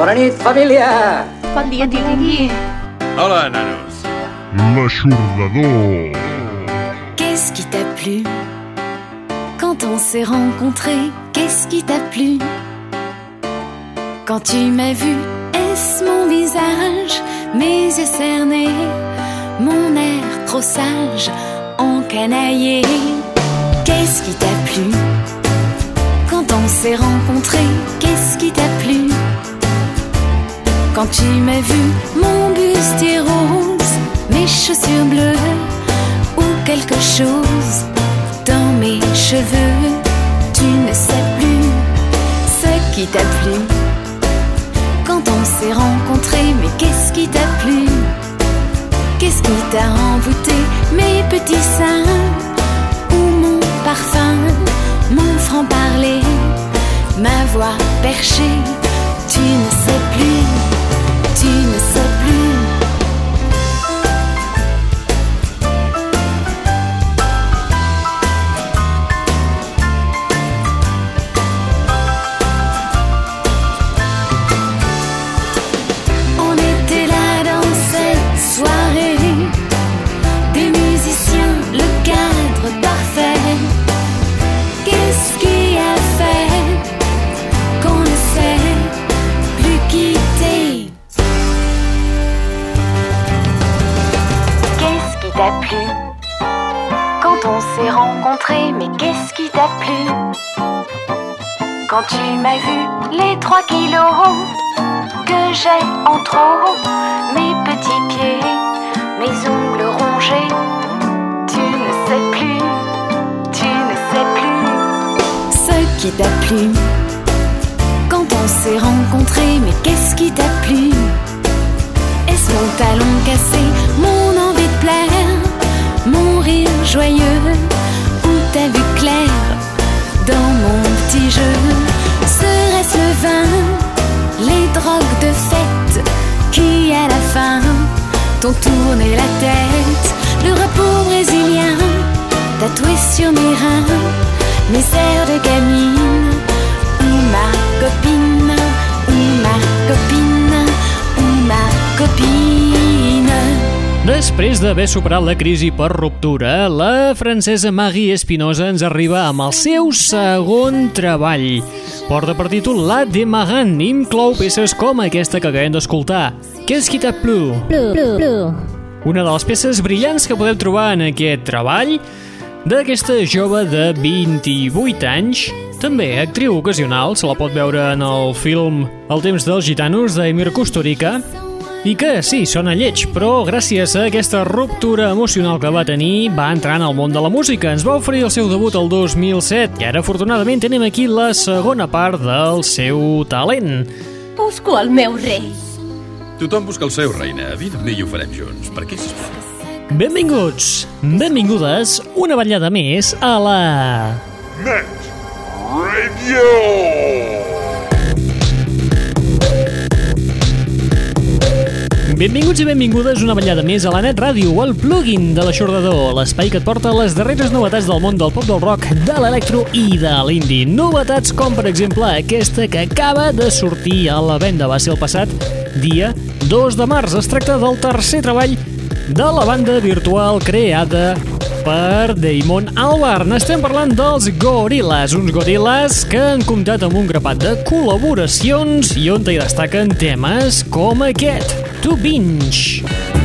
Bona nit, família! Bon dia. Hola, nanos. L'aixordador. Qu'est-ce qui t'a plu? Quand on s'est rencontrés, qu'est-ce qui t'a plu? Quand tu m'as vu, est-ce mon visage, mes yeux cernés, mon air trop sage, encanaillé Qu'est-ce qui t'a plu? Quand on s'est rencontrés, qu'est-ce qui t'a plu? Quand tu m'as vu, mon bustier rose, mes chaussures bleues ou quelque chose dans mes cheveux. Tu ne sais plus ce qui t'a plu quand on s'est rencontrés. Mais qu'est-ce qui t'a plu? Qu'est-ce qui t'a envoûté? Mes petits seins ou mon parfum, mon franc-parler, ma voix perchée. Tu ne sais plus, Mais qu'est-ce qui t'a plu? Quand tu m'as vu les trois kilos que j'ai en trop, mes petits pieds, mes ongles rongés. Tu ne sais plus, tu ne sais plus ce qui t'a plu quand on s'est rencontrés. Mais qu'est-ce qui t'a plu? Est-ce mon talon cassé, mon envie de plaire, mon rire joyeux? Ou ta vue claire dans mon petit jeu Serait-ce le vin les drogues de fête qui à la fin t'ont tourné la tête? Le repos brésilien tatoué sur mes reins, mes airs de gamine, ou ma copine, Després d'haver superat la crisi per ruptura, la francesa Maggie Espinosa ens arriba amb el seu segon treball. Porta per títol La Demaran i inclou peces com aquesta que acabem d'escoltar. Qu'est-ce qui t'a plu? Plu, plu, plu. Una de les peces brillants que podeu trobar en aquest treball d'aquesta jove de 28 anys, també actriu ocasional, se la pot veure en el film El temps dels gitanos d'Emir Kusturica, i que, sí, sona lleig, però gràcies a aquesta ruptura emocional que va tenir, va entrar en el món de la música. Ens va oferir el seu debut el 2007 i ara, afortunadament, tenim aquí la segona part del seu talent. Busco el meu rei. Tothom busca el seu, reina. Vine amb mi i ho farem junts. Per què sisplau? Benvinguts, benvingudes, una ballada més a la... Net Radio. Benvinguts i benvingudes una ballada més a la Net Ràdio, el plugin de l'aixordador, l'espai que et porta les darreres novetats del món del pop del rock, de l'electro i de l'indie. Novetats com, per exemple, aquesta que acaba de sortir a la venda. Va ser el passat dia 2 de març. Es tracta del tercer treball de la banda virtual creada per Damon Albarn. Estem parlant dels Gorillaz, uns Gorillaz que han comptat amb un grapat de col·laboracions i on hi destaquen temes com aquest, To Binge.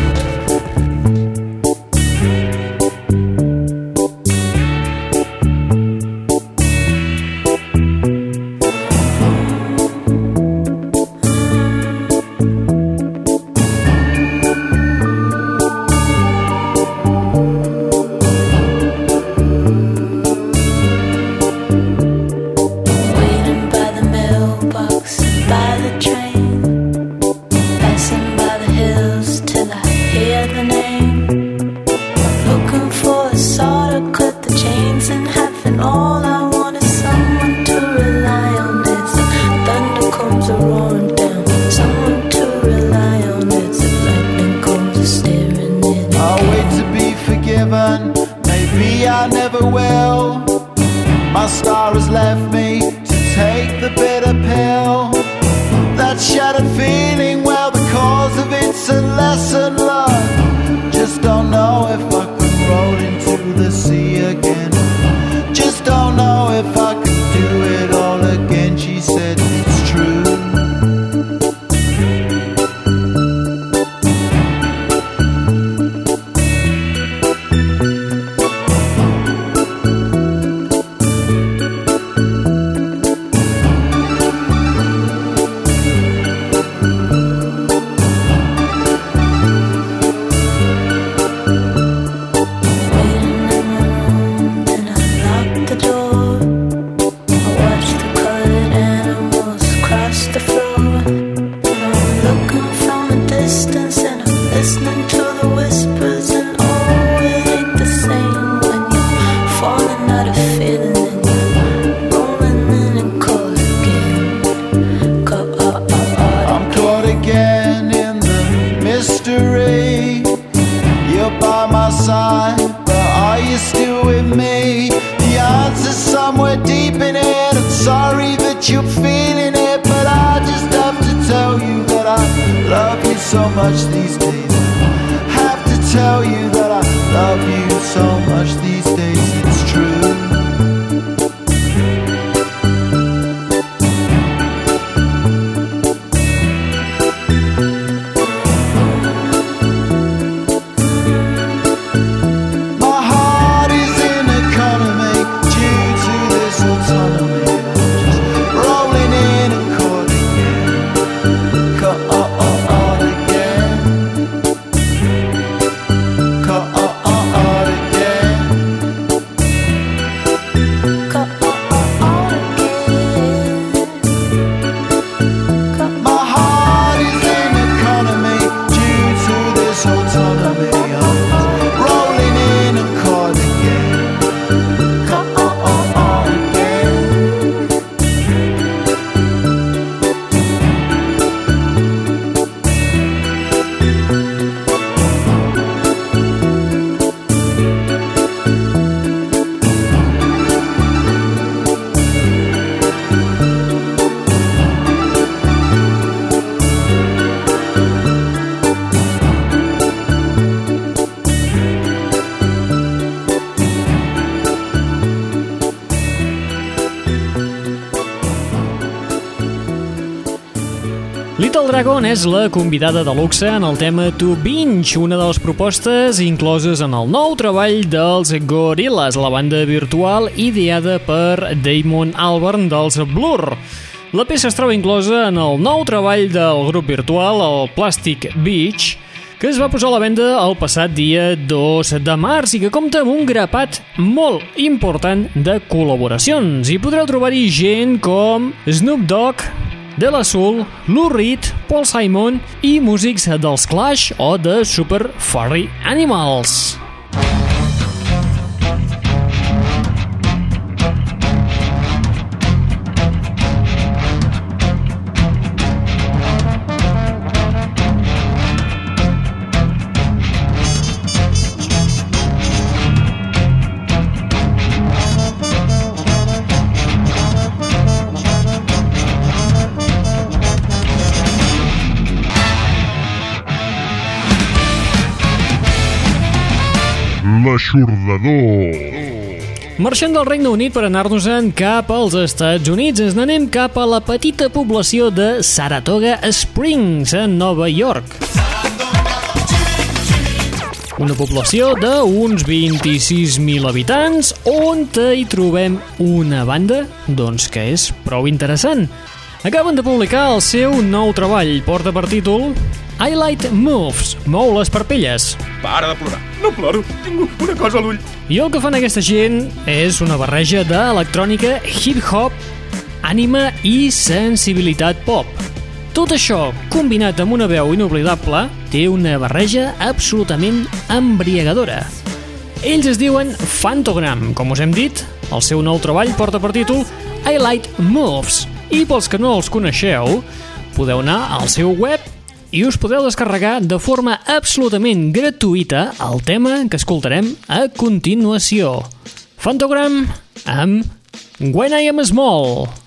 Dragon és la convidada de luxe en el tema To Binge, una de les propostes incloses en el nou treball dels Gorillaz, la banda virtual ideada per Damon Albarn dels Blur. La peça es troba inclosa en el nou treball del grup virtual, el Plastic Beach, que es va posar a la venda el passat dia 2 de març i que compta amb un grapat molt important de col·laboracions. Hi podreu trobar-hi gent com Snoop Dogg, De La Soul, Lou Reed, Paul Simon i músics dels Clash o de Super Furry Animals. L'aixordador. Marxant del Regne Unit per anar-nos-en cap als Estats Units, ens n'anem cap a la petita població de Saratoga Springs, a Nova York. Una població d'uns 26.000 habitants on hi trobem una banda doncs que és prou interessant. Acaben de publicar el seu nou treball, porta per títol I Light Moves, mou les parpelles. Para de plorar. No ploro, tinc una cosa a l'ull. I el que fan aquesta gent és una barreja d'electrònica, hip-hop, ànima i sensibilitat pop. Tot això, combinat amb una veu inoblidable, té una barreja absolutament embriagadora. Ells es diuen Fantogram, com us hem dit. El seu nou treball porta per títol I Light Moves. I pels que no els coneixeu, podeu anar al seu web i us podeu descarregar de forma absolutament gratuïta el tema que escoltarem a continuació. Fantogram amb When I Am Small.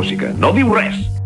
Música. No diu res.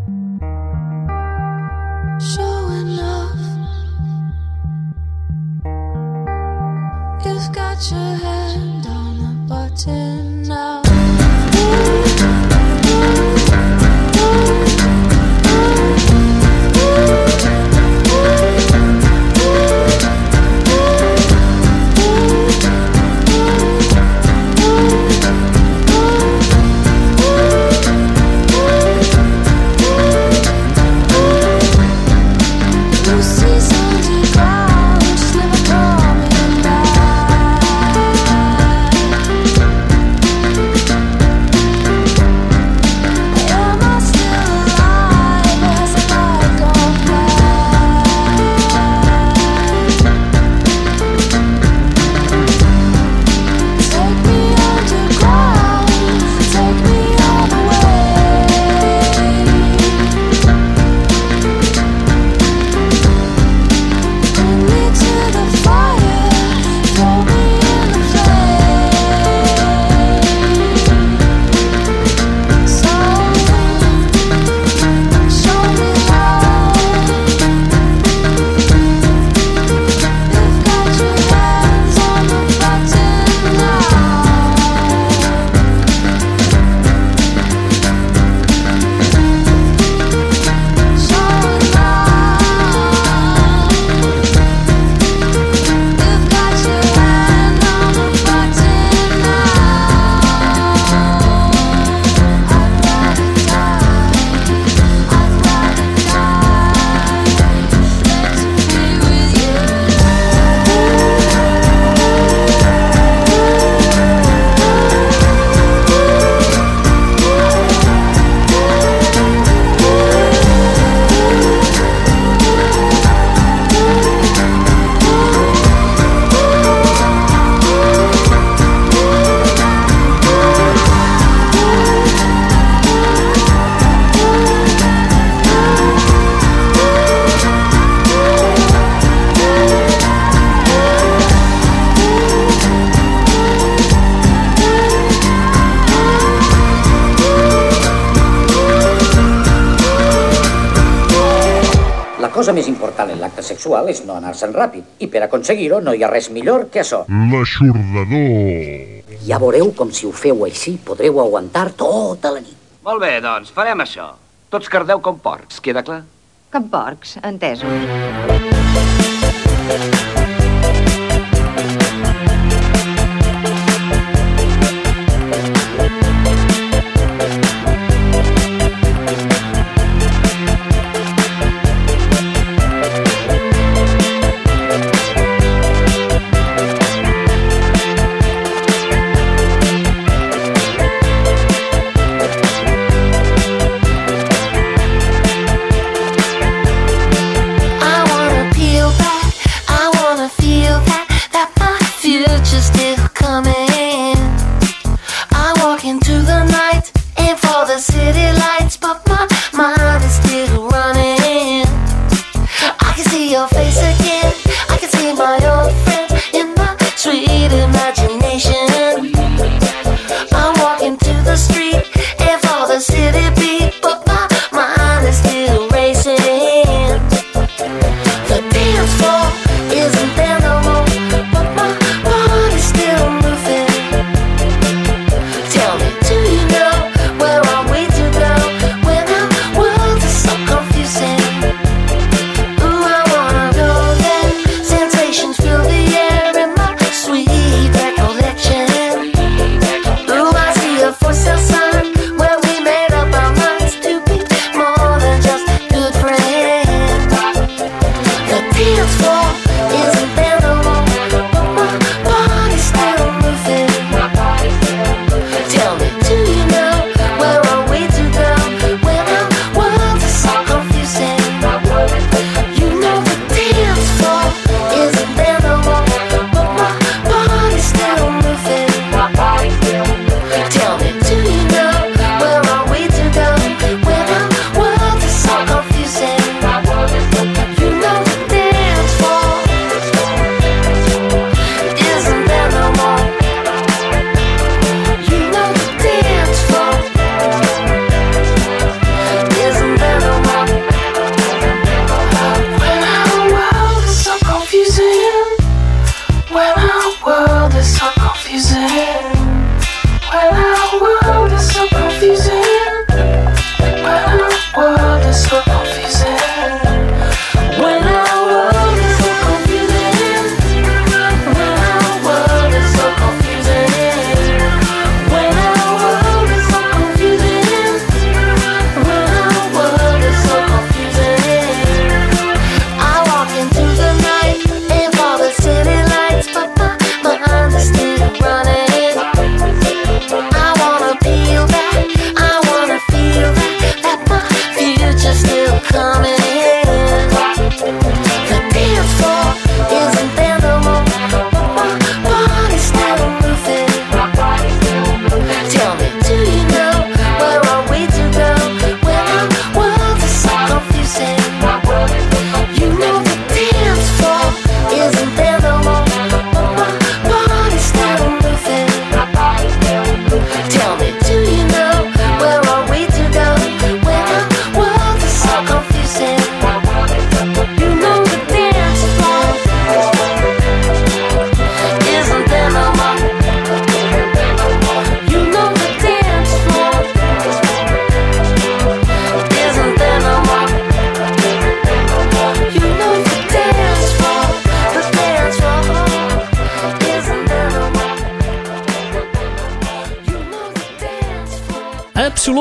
Sexual és no anar-se'n ràpid. I per aconseguir-ho no hi ha res millor que això. L'aixordador. Ja veureu com si ho feu així podreu aguantar tota la nit. Molt bé, doncs, farem això. Tots cardeu com porcs, queda clar? Com porcs, entesos.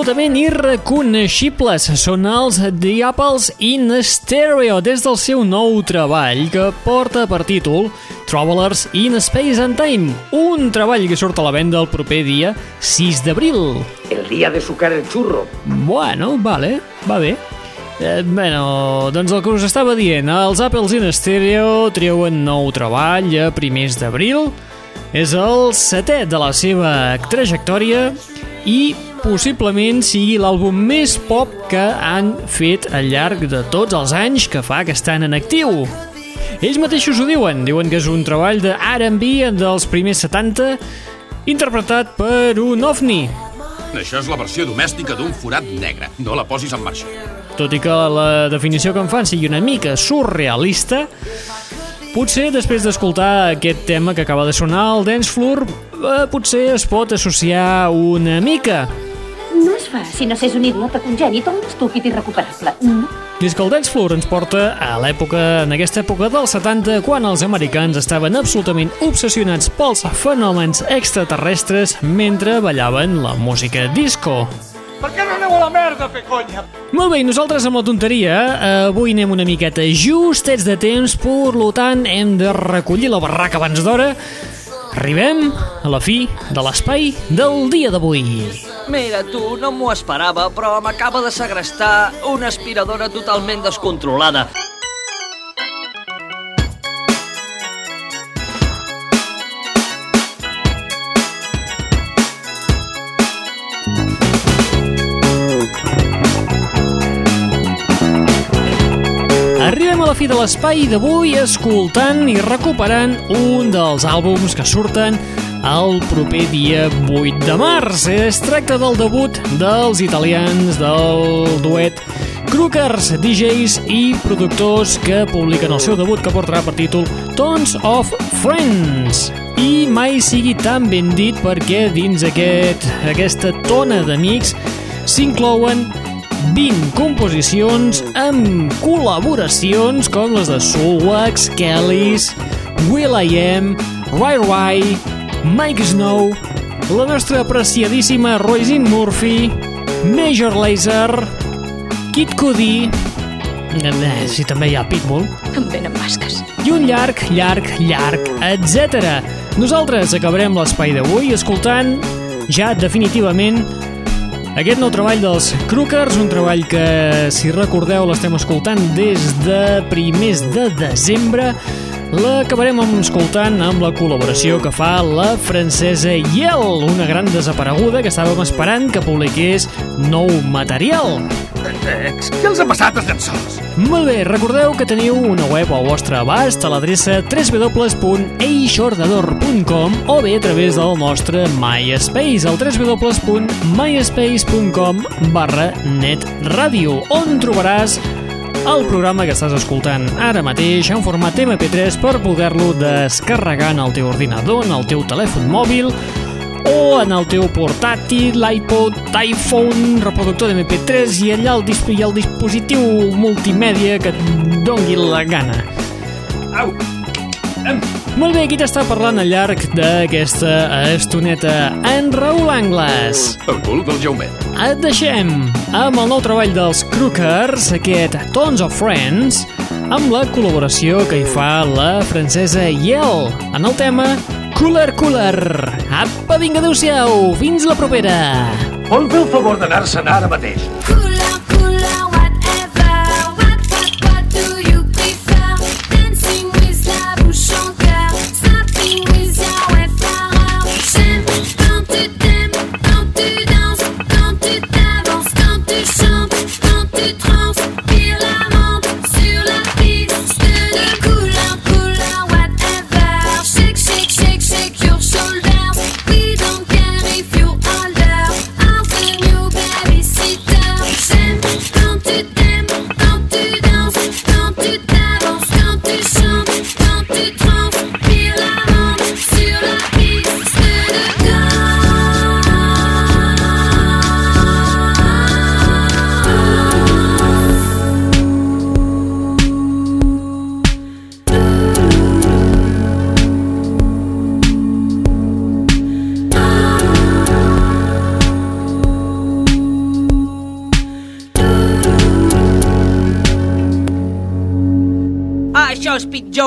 Absolutament irreconeixibles. Són els Apples in Stereo des del seu nou treball que porta per títol Travelers in Space and Time, un treball que surt a la venda el proper dia 6 d'abril. El dia de sucar el xurro. Bueno, vale, va bé. Eh, bueno, doncs el que us estava dient, els Apples in Stereo treuen nou treball a primers d'abril, és el setè de la seva trajectòria i possiblement sigui l'àlbum més pop que han fet al llarg de tots els anys que fa que estan en actiu. Ells mateixos ho diuen, diuen que és un treball de R&B dels primers 70 interpretat per un ovni. Això és la versió domèstica d'un forat negre. No la posis en marxa. tot i que la definició que en fan sigui una mica surrealista, potser després d'escoltar aquest tema que acaba de sonar al Dance Floor, eh, potser es pot associar una mica. Fa si no s'és un idiota congènit o un estúpid irrecuperable. I és que el Dance Floor ens porta a l'època, en aquesta època dels 70, quan els americans estaven absolutament obsessionats pels fenòmens extraterrestres mentre ballaven la música disco. Per què no aneu a la merda a fer conya? Molt bé, nosaltres amb la tonteria, eh, avui anem una miqueta justets de temps, per lo tant hem de recollir la barraca abans d'hora. Arribem a la fi de l'espai del dia d'avui. Mira, tu, no m'ho esperava, però m'acaba de segrestar una aspiradora totalment descontrolada. Fi de l'espai d'avui escoltant i recuperant un dels àlbums que surten el proper dia 8 de març. Es tracta del debut dels italians del duet Crookers, DJs i productors que publiquen el seu debut que portarà per títol Tons of Friends. I mai sigui tan ben dit perquè dins aquest, aquesta tona d'amics s'inclouen 20 composicions amb col·laboracions com les de Soulwax, Kellys, Will.i.am, Rai Rai, Mike Snow, la nostra apreciadíssima Roisin Murphy, Major Lazer, Kid Cudi, eh, si també hi ha Pitbull, Em venen basques. i un llarg, llarg, llarg, etc. Nosaltres acabarem l'espai d'avui escoltant ja definitivament aquest nou treball dels Crookers, un treball que, si recordeu, l'estem escoltant des de primers de desembre, l'acabarem escoltant amb la col·laboració que fa la francesa Yel, una gran desapareguda que estàvem esperant que publiqués nou material. Què els ha passat als llençols? Molt bé, recordeu que teniu una web al vostre abast a l'adreça www.eixordador.com o bé a través del nostre MySpace, al www.myspace.com barra netradio, on trobaràs el programa que estàs escoltant ara mateix en format MP3 per poder-lo descarregar en el teu ordinador, en el teu telèfon mòbil o en el teu portàtil, l'iPod, iPhone, reproductor de MP3 i allà el, i el dispositiu multimèdia que et dongui la gana. Au! Molt bé, qui t'està parlant al llarg d'aquesta estoneta? En Raül Angles. El cul del Jaumet. Et deixem amb el nou treball dels Crookers, aquest Tons of Friends, amb la col·laboració que hi fa la francesa Yel en el tema Cooler Cooler. Apa, vinga, adeu-siau, fins la propera. Vol fer el favor d'anar-se'n ara mateix? Cooler,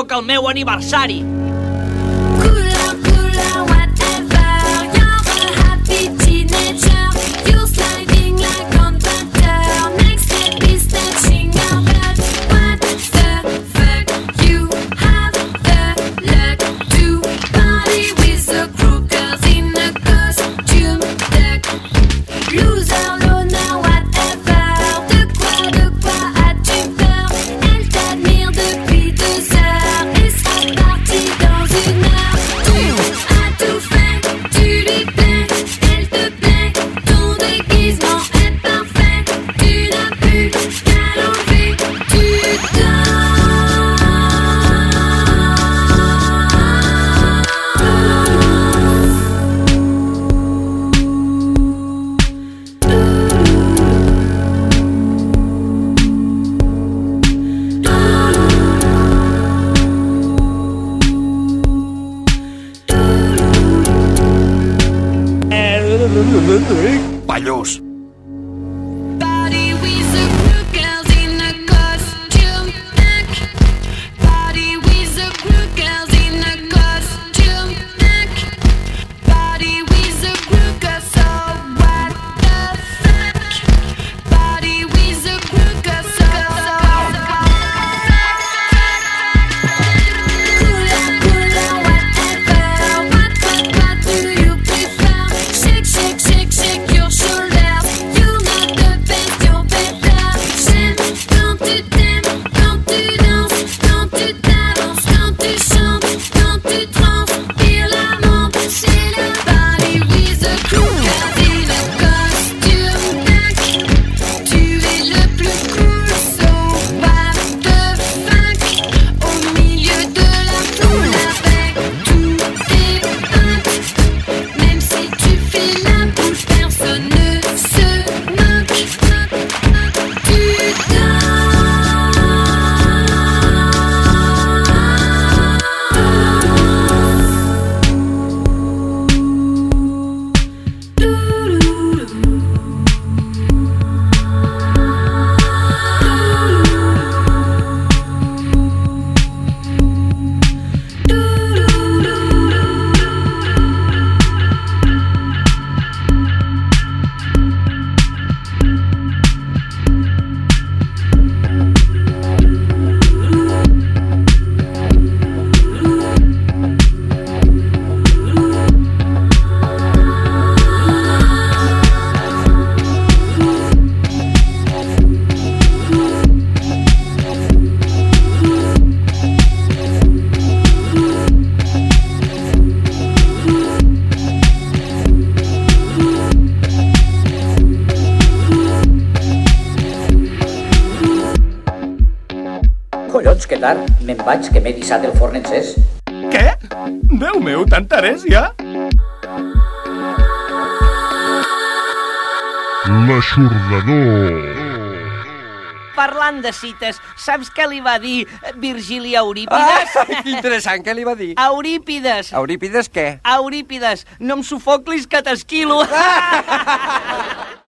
que el meu aniversari. News. tard, me'n vaig, que m'he dissat el forn encès. Què? Déu meu, tant tarés ja? L'aixordador. Parlant de cites, saps què li va dir Virgili a Eurípides? Ah, que interessant, què li va dir? Eurípides. Eurípides què? Eurípides, no em sufoclis que t'esquilo. Ah!